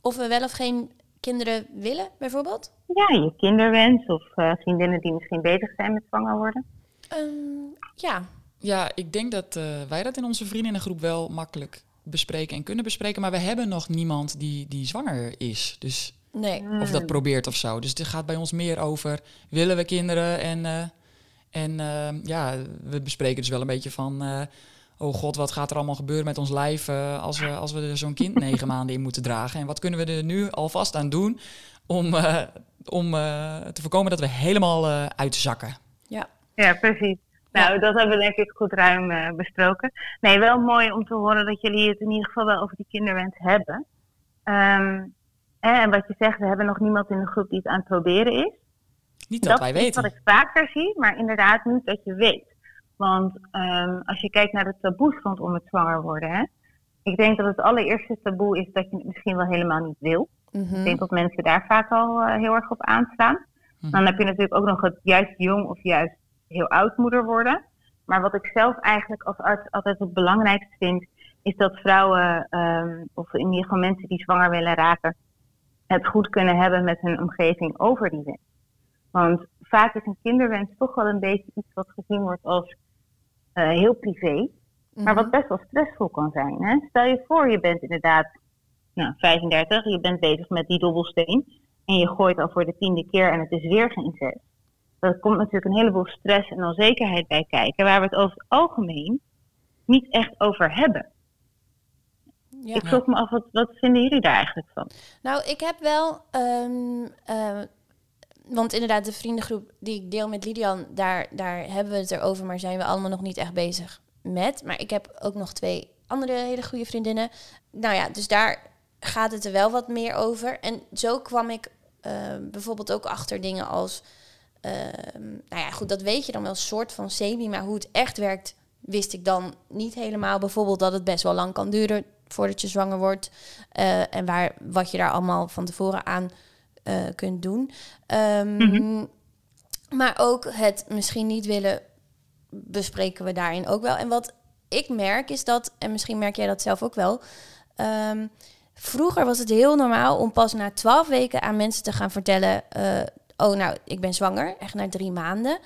Of we wel of geen kinderen willen, bijvoorbeeld? Ja, je kinderwens of eh, vriendinnen die misschien bezig zijn met zwanger worden. Ehm, ja. Ja, ik denk dat eh, wij dat in onze vriendinnengroep wel makkelijk bespreken en kunnen bespreken. Maar we hebben nog niemand die, die zwanger is. Dus, Nee. of dat probeert of zo. Dus het gaat bij ons meer over, willen we kinderen? En, eh, en eh, ja, we bespreken dus wel een beetje van... eh, oh god, wat gaat er allemaal gebeuren met ons lijf eh, als we, als we er zo'n kind negen maanden in moeten dragen? En wat kunnen we er nu alvast aan doen om, eh, om eh, te voorkomen dat we helemaal eh, uitzakken? Ja. Ja, precies. Nou, dat hebben we denk ik goed ruim eh, besproken. Nee, wel mooi om te horen dat jullie het in ieder geval wel over die kinderwens hebben. Ehm, en wat je zegt, we hebben nog niemand in de groep die het aan het proberen is. Niet dat, wij is weten. wat ik vaker zie, maar inderdaad niet dat je weet. Want ehm, als je kijkt naar de taboes rondom het zwanger worden, hè, ik denk dat het allereerste taboe is dat je het misschien wel helemaal niet wil. Mhm. Ik denk dat mensen daar vaak al eh, heel erg op aanstaan. Mhm. Dan heb je natuurlijk ook nog het juist jong of juist heel oud moeder worden. Maar wat ik zelf eigenlijk als arts altijd het belangrijkste vind, is dat vrouwen, ehm, of in ieder geval mensen die zwanger willen raken, het goed kunnen hebben met hun omgeving over die wens. Want vaak is een kinderwens toch wel een beetje iets wat gezien wordt als eh, heel privé, maar wat best wel stressvol kan zijn. Hè? Stel je voor, je bent inderdaad nou, 35, je bent bezig met die dobbelsteen en je gooit al voor de tiende keer en het is weer geen zes. Er komt natuurlijk een heleboel stress en onzekerheid bij kijken, waar we het over het algemeen niet echt over hebben. Ja. Ik vroeg me af, wat, wat vinden jullie daar eigenlijk van? Nou, ik heb wel. ehm, eh, want inderdaad, de vriendengroep die ik deel met Lidian, daar, daar hebben we het erover, maar zijn we allemaal nog niet echt bezig met. Maar ik heb ook nog twee andere hele goede vriendinnen. Nou ja, dus daar gaat het er wel wat meer over. En zo kwam ik eh, bijvoorbeeld ook achter dingen als. Ehm, nou ja, goed, dat weet je dan wel, soort van semi, maar hoe het echt werkt, wist ik dan niet helemaal. Bijvoorbeeld dat het best wel lang kan duren voordat je zwanger wordt. eh, en waar, wat je daar allemaal van tevoren aan eh, kunt doen. Ehm, Mhm. Maar ook het misschien niet willen bespreken we daarin ook wel. En wat ik merk is dat, en misschien merk jij dat zelf ook wel. ehm, vroeger was het heel normaal om pas na twaalf weken aan mensen te gaan vertellen: eh, Oh, nou, ik ben zwanger, echt na drie maanden.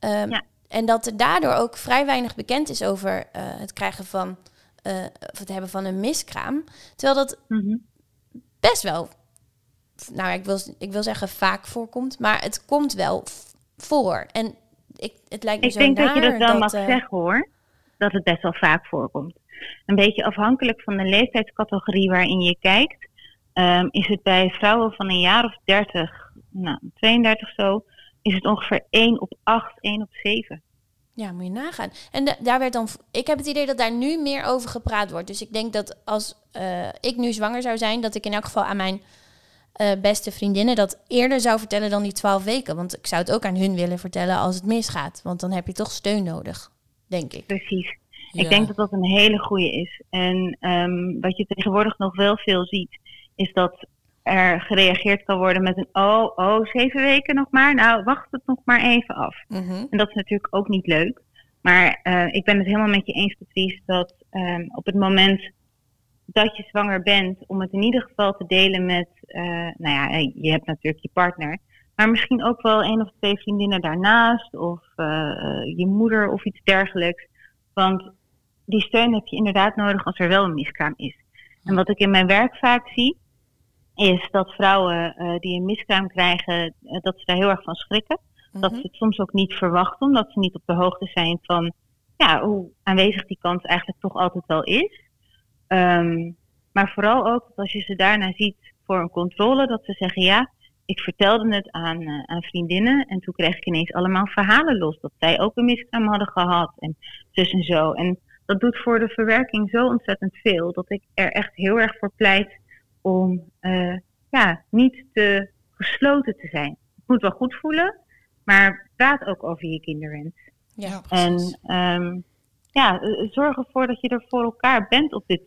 Ehm, Ja. En dat er daardoor ook vrij weinig bekend is over eh, het krijgen van, eh, of het hebben van een miskraam. Terwijl dat best wel, nou ja, ik wil, ik wil zeggen vaak voorkomt, maar het komt wel voor. En ik, het lijkt me Ik zo denk dat je dat wel mag eh, zeggen hoor. Dat het best wel vaak voorkomt. Een beetje afhankelijk van de leeftijdscategorie waarin je kijkt, ehm, is het bij vrouwen van een jaar of 30, nou 32 zo, is het ongeveer 1 op 8, 1 op 7. Ja, moet je nagaan. En da- daar werd dan. Ik heb het idee dat daar nu meer over gepraat wordt. Dus ik denk dat als eh, ik nu zwanger zou zijn, dat ik in elk geval aan mijn eh, beste vriendinnen dat eerder zou vertellen dan die twaalf weken. Want ik zou het ook aan hun willen vertellen als het misgaat. Want dan heb je toch steun nodig, denk ik. Precies. Ja. Ik denk dat dat een hele goede is. En ehm, wat je tegenwoordig nog wel veel ziet, is dat er gereageerd kan worden met een oh, oh, zeven weken nog maar. Nou, wacht het nog maar even af. Mhm. En dat is natuurlijk ook niet leuk. Maar eh, ik ben het helemaal met je eens, Patrice, dat ehm, op het moment dat je zwanger bent, om het in ieder geval te delen met, eh, nou ja, eh, je hebt natuurlijk je partner, maar misschien ook wel één of twee vriendinnen daarnaast, of je moeder of iets dergelijks. Want die steun heb je inderdaad nodig als er wel een miskraam is. En wat ik in mijn werk vaak zie, is dat vrouwen eh, die een miskraam krijgen, eh, dat ze daar heel erg van schrikken dat Mhm. ze het soms ook niet verwachten, omdat ze niet op de hoogte zijn van ja, hoe aanwezig die kans eigenlijk toch altijd wel is. Ehm, maar vooral ook dat als je ze daarna ziet voor een controle, dat ze zeggen ja, ik vertelde het aan, eh, aan vriendinnen en toen kreeg ik ineens allemaal verhalen los dat zij ook een miskraam hadden gehad en zus en zo. En dat doet voor de verwerking zo ontzettend veel dat ik er echt heel erg voor pleit om eh, ja, niet te gesloten te zijn. Het moet wel goed voelen, maar praat ook over je kinderwens. Ja. precies. En ehm, ja, eh, zorg ervoor dat je er voor elkaar bent op dit,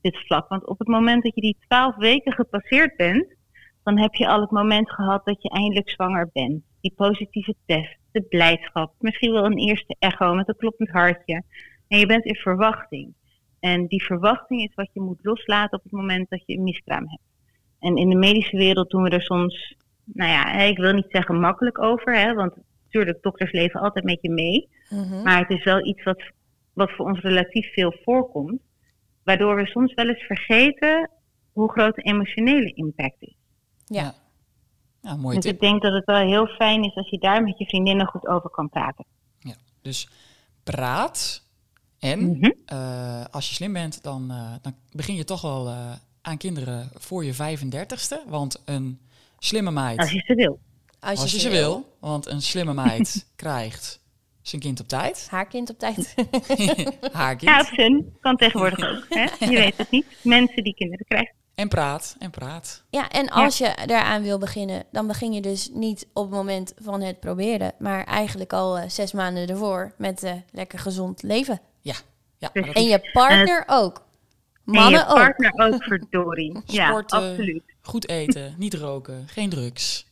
dit vlak. Want op het moment dat je die twaalf weken gepasseerd bent, dan heb je al het moment gehad dat je eindelijk zwanger bent. Die positieve test, de blijdschap, misschien wel een eerste echo met een kloppend hartje. En je bent in verwachting. En die verwachting is wat je moet loslaten op het moment dat je een miskraam hebt. En in de medische wereld doen we er soms, nou ja, ik wil niet zeggen makkelijk over, hè, want natuurlijk, dokters leven altijd met je mee. Mhm. Maar het is wel iets wat, wat voor ons relatief veel voorkomt. Waardoor we soms wel eens vergeten hoe groot de emotionele impact is. Ja. Ja, mooie dus tip. ik denk dat het wel heel fijn is als je daar met je vriendinnen goed over kan praten. Ja. Dus praat. En Mhm. eh, als je slim bent, dan, eh, dan begin je toch wel eh, aan kinderen voor je 35ste. Want een slimme meid, Als je ze wil. Als, als je ze wil, want een slimme meid krijgt zijn kind op tijd. Haar kind op tijd. Haar Ja, kind. hun. Kan tegenwoordig ook. Hè? Je weet het niet. Mensen die kinderen krijgen. En praat, en praat. Ja, en als je daaraan wil beginnen, dan begin je dus niet op het moment van het proberen, maar eigenlijk al zes maanden ervoor met lekker gezond leven. Ja, En je partner ook. Mannen en je ook. partner ook, verdorie. Ja, Sporten. absoluut. goed eten, niet roken, geen drugs.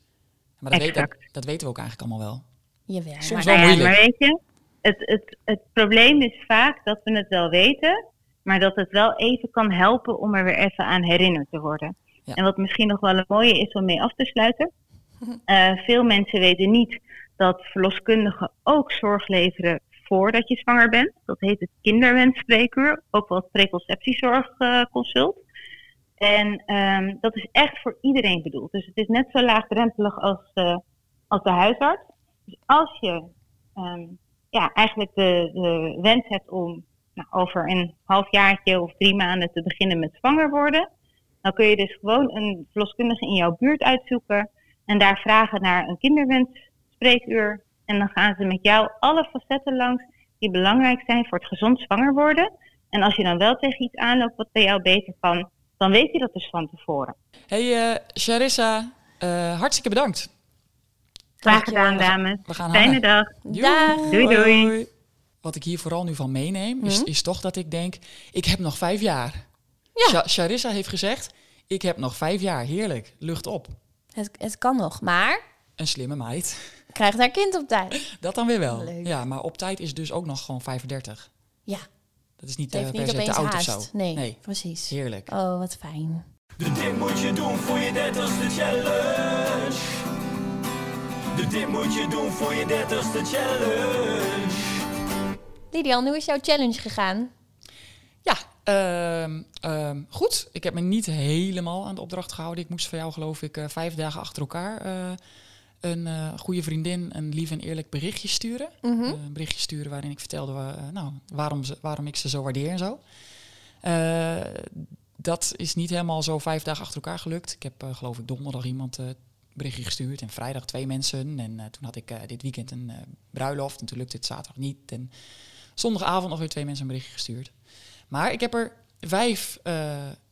Maar dat, weet, dat, weten we ook eigenlijk allemaal wel. Jawel. Soms maar- wel moeilijk. Maar weet je, het, het, het probleem is vaak dat we het wel weten, maar dat het wel even kan helpen om er weer even aan herinnerd te worden. Ja. En wat misschien nog wel een mooie is om mee af te sluiten. eh, veel mensen weten niet dat verloskundigen ook zorg leveren voordat je zwanger bent. Dat heet het kinderwensspreekuur, ook wel het preconceptiezorgconsult. en ehm, dat is echt voor iedereen bedoeld. Dus het is net zo laagdrempelig als, eh, als de huisarts. Dus als je ehm, ja, eigenlijk de, de wens hebt om nou, over een halfjaartje of drie maanden te beginnen met zwanger worden, dan kun je dus gewoon een verloskundige in jouw buurt uitzoeken en daar vragen naar een kinderwensspreekuur. En dan gaan ze met jou alle facetten langs die belangrijk zijn voor het gezond zwanger worden. En als je dan wel tegen iets aanloopt wat bij jou beter kan, dan weet je dat dus van tevoren. Hey eh Charissa, eh, hartstikke bedankt. Graag gedaan, dames. We gaan Fijne dag. Dag. Doei, doei. Wat ik hier vooral nu van meeneem, is, Mhm. is toch dat ik denk, ik heb nog vijf jaar. Ja. Charissa heeft gezegd, ik heb nog vijf jaar. Heerlijk, lucht op. Het, het kan nog, maar Een slimme meid. krijgt haar kind op tijd. Dat dan weer wel. Leuk. Ja, maar op tijd is dus ook nog gewoon 35. Ja, Dat is niet, eh, heeft per niet se te oud haast. of zo. Nee, precies. Heerlijk. Oh, wat fijn. De dit moet je doen voor je dertigste challenge. De dit moet je doen voor je dertigste challenge. Lidian, hoe is jouw challenge gegaan? Ja, ehm, ehm, goed. Ik heb me niet helemaal aan de opdracht gehouden. Ik moest van jou, geloof ik, eh, vijf dagen achter elkaar eh, een eh, goede vriendin een lief en eerlijk berichtje sturen. Mhm. Een berichtje sturen waarin ik vertelde eh, nou, waarom, ze, waarom ik ze zo waardeer en zo. Eh, dat is niet helemaal zo vijf dagen achter elkaar gelukt. Ik heb, geloof ik, donderdag iemand eh, berichtje gestuurd en vrijdag twee mensen. En toen had ik dit weekend een bruiloft en toen lukte het zaterdag niet. En zondagavond nog weer twee mensen een berichtje gestuurd. Maar ik heb er vijf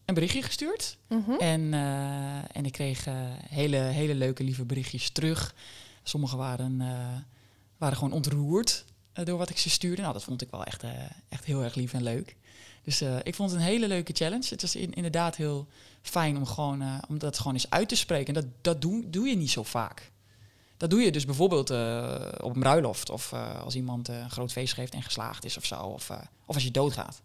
een berichtje gestuurd. Mhm. En, eh, en ik kreeg eh, hele, hele leuke, lieve berichtjes terug. Sommige waren, eh, waren gewoon ontroerd. door wat ik ze stuurde. Nou, dat vond ik wel echt, echt heel erg lief en leuk. Dus ik vond het een hele leuke challenge. Het was in- inderdaad heel fijn om, gewoon, om dat gewoon eens uit te spreken. En dat, dat doe, doe je niet zo vaak. Dat doe je dus bijvoorbeeld op een bruiloft. Of als iemand een groot feest geeft en geslaagd is of zo. Of, of als je doodgaat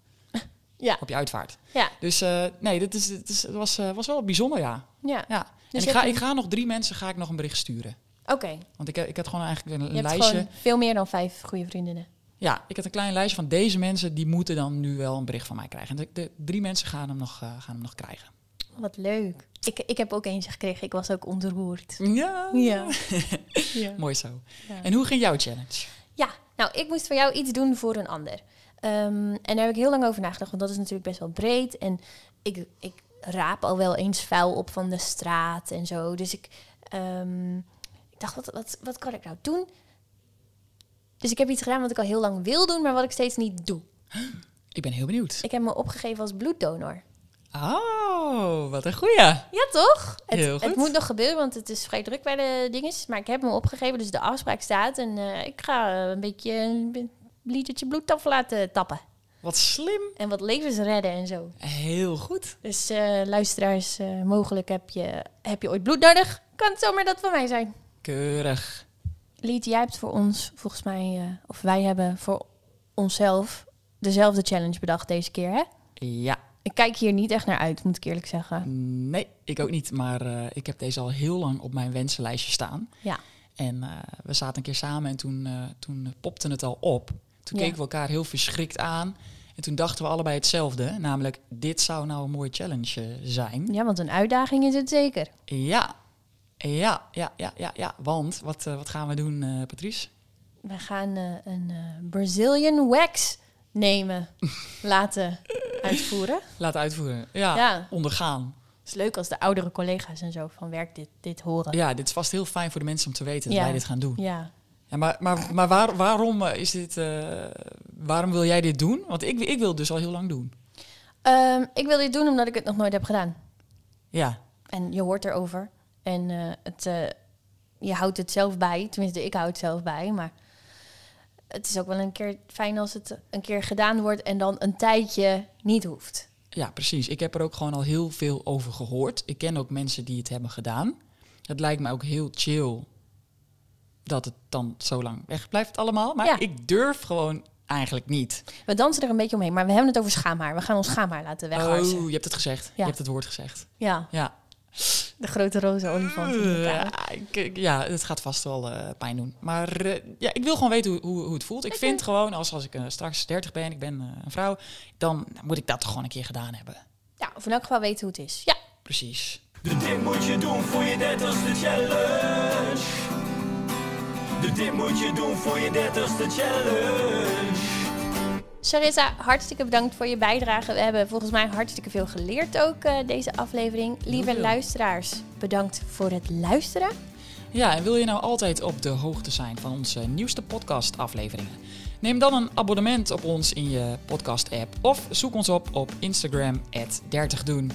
Ja. op je uitvaart. Ja. Dus eh, nee, dit is, dit is, het was, eh, was wel bijzonder, ja. Ja. ja. En Dus ik ga, ik ga nog drie mensen ga ik nog een bericht sturen. Oké. Want ik, ik had gewoon eigenlijk een, Je lijstje. gewoon veel meer dan vijf goede vriendinnen. Ja, ik had een klein lijstje van deze mensen. Die moeten dan nu wel een bericht van mij krijgen. En de, de drie mensen gaan hem nog, eh, gaan hem nog krijgen. Wat leuk. Ik, ik heb ook eentje gekregen. Ik was ook ontroerd. Ja, Ja. ja. mooi zo. Ja. En hoe ging jouw challenge? Ja, nou, ik moest voor jou iets doen voor een ander. Ehm, en daar heb ik heel lang over nagedacht, want dat is natuurlijk best wel breed. En ik, ik raap al wel eens vuil op van de straat en zo. Dus ik, ehm, ik dacht, wat, wat, wat kan ik nou doen? Dus ik heb iets gedaan wat ik al heel lang wil doen, maar wat ik steeds niet doe. Ik ben heel benieuwd. Ik heb me opgegeven als bloeddonor. Oh, wat een goeie. Ja, toch? Het, Heel goed. het moet nog gebeuren, want het is vrij druk bij de dinges. Maar ik heb me opgegeven, dus de afspraak staat. En eh, ik ga eh, een beetje een litertje bloed af laten tappen. Wat slim. En wat levens redden en zo. Heel goed. Dus eh, luisteraars, eh, mogelijk heb je, heb je ooit bloed nodig. Kan het zomaar dat van mij zijn. Keurig. Lied, jij hebt voor ons, volgens mij, eh, of wij hebben voor onszelf dezelfde challenge bedacht deze keer, hè? Ja. Ik kijk hier niet echt naar uit, moet ik eerlijk zeggen. Nee, ik ook niet. Maar ik heb deze al heel lang op mijn wensenlijstje staan. Ja. En we zaten een keer samen en toen, eh, toen popte het al op. Toen keken we elkaar heel verschrikt aan. En toen dachten we allebei hetzelfde. Namelijk, dit zou nou een mooie challenge eh, zijn. Ja, want een uitdaging is het zeker. Ja. Ja, ja, ja, ja, ja. Want, wat, eh, wat gaan we doen, eh, Patrice? We gaan een Brazilian wax nemen, laten uitvoeren. Laten uitvoeren. Ja, Ja. ondergaan. Het is leuk als de oudere collega's en zo van werk dit, dit horen. Ja, dit is vast heel fijn voor de mensen om te weten dat wij dit gaan doen. Ja. Ja, maar maar, maar waar, waarom eh, is dit... eh, waarom wil jij dit doen? Want ik, ik wil het dus al heel lang doen. Ehm, ik wil dit doen omdat ik het nog nooit heb gedaan. Ja, En je hoort erover. En eh, het, je houdt het zelf bij. Tenminste, ik hou het zelf bij. Maar het is ook wel een keer fijn als het een keer gedaan wordt en dan een tijdje niet hoeft. Ja, precies. Ik heb er ook gewoon al heel veel over gehoord. Ik ken ook mensen die het hebben gedaan. Het lijkt me ook heel chill dat het dan zo lang weg blijft allemaal. Maar Ja. ik durf gewoon eigenlijk niet. We dansen er een beetje omheen, maar we hebben het over schaamhaar. We gaan ons schaamhaar laten wegharsen. Oh, je hebt het gezegd. Je Ja. hebt het woord gezegd. Ja, Ja. de grote roze olifant. Ja, ik- ik- ja, het gaat vast wel eh, pijn doen. Maar eh, ja, ik wil gewoon weten hoe, hoe, hoe het voelt. Ik vind gewoon, als, als ik eh, straks 30 ben, ik ben een vrouw, dan moet ik dat toch gewoon een keer gedaan hebben. Ja, of in elk geval weten hoe het is. Ja, Precies. De dit moet je doen voor je dertigste challenge. De dit moet je doen voor je dertigste challenge. Sarissa, hartstikke bedankt voor je bijdrage. We hebben volgens mij hartstikke veel geleerd ook eh, deze aflevering. Lieve luisteraars, bedankt voor het luisteren. Ja, en wil je nou altijd op de hoogte zijn van onze nieuwste podcast-afleveringen? Neem dan een abonnement op ons in je podcast-app of zoek ons op op Instagram, 30doen.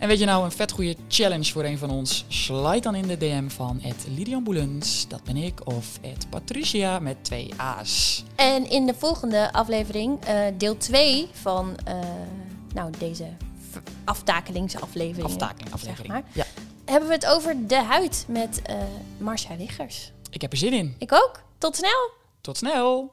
En weet je nou een vet goede challenge voor een van ons? Slide dan in de DM van Lidian Boelens, dat ben ik, of Patricia met twee A's. En in de volgende aflevering, eh, deel 2 van eh, nou, deze aftakelingsaflevering. Aftakeling, aflevering. Zeg maar. Ja, Hebben we het over de huid met eh Marcia Wiggers. ik heb er zin in. Ik ook. Tot snel! Tot snel!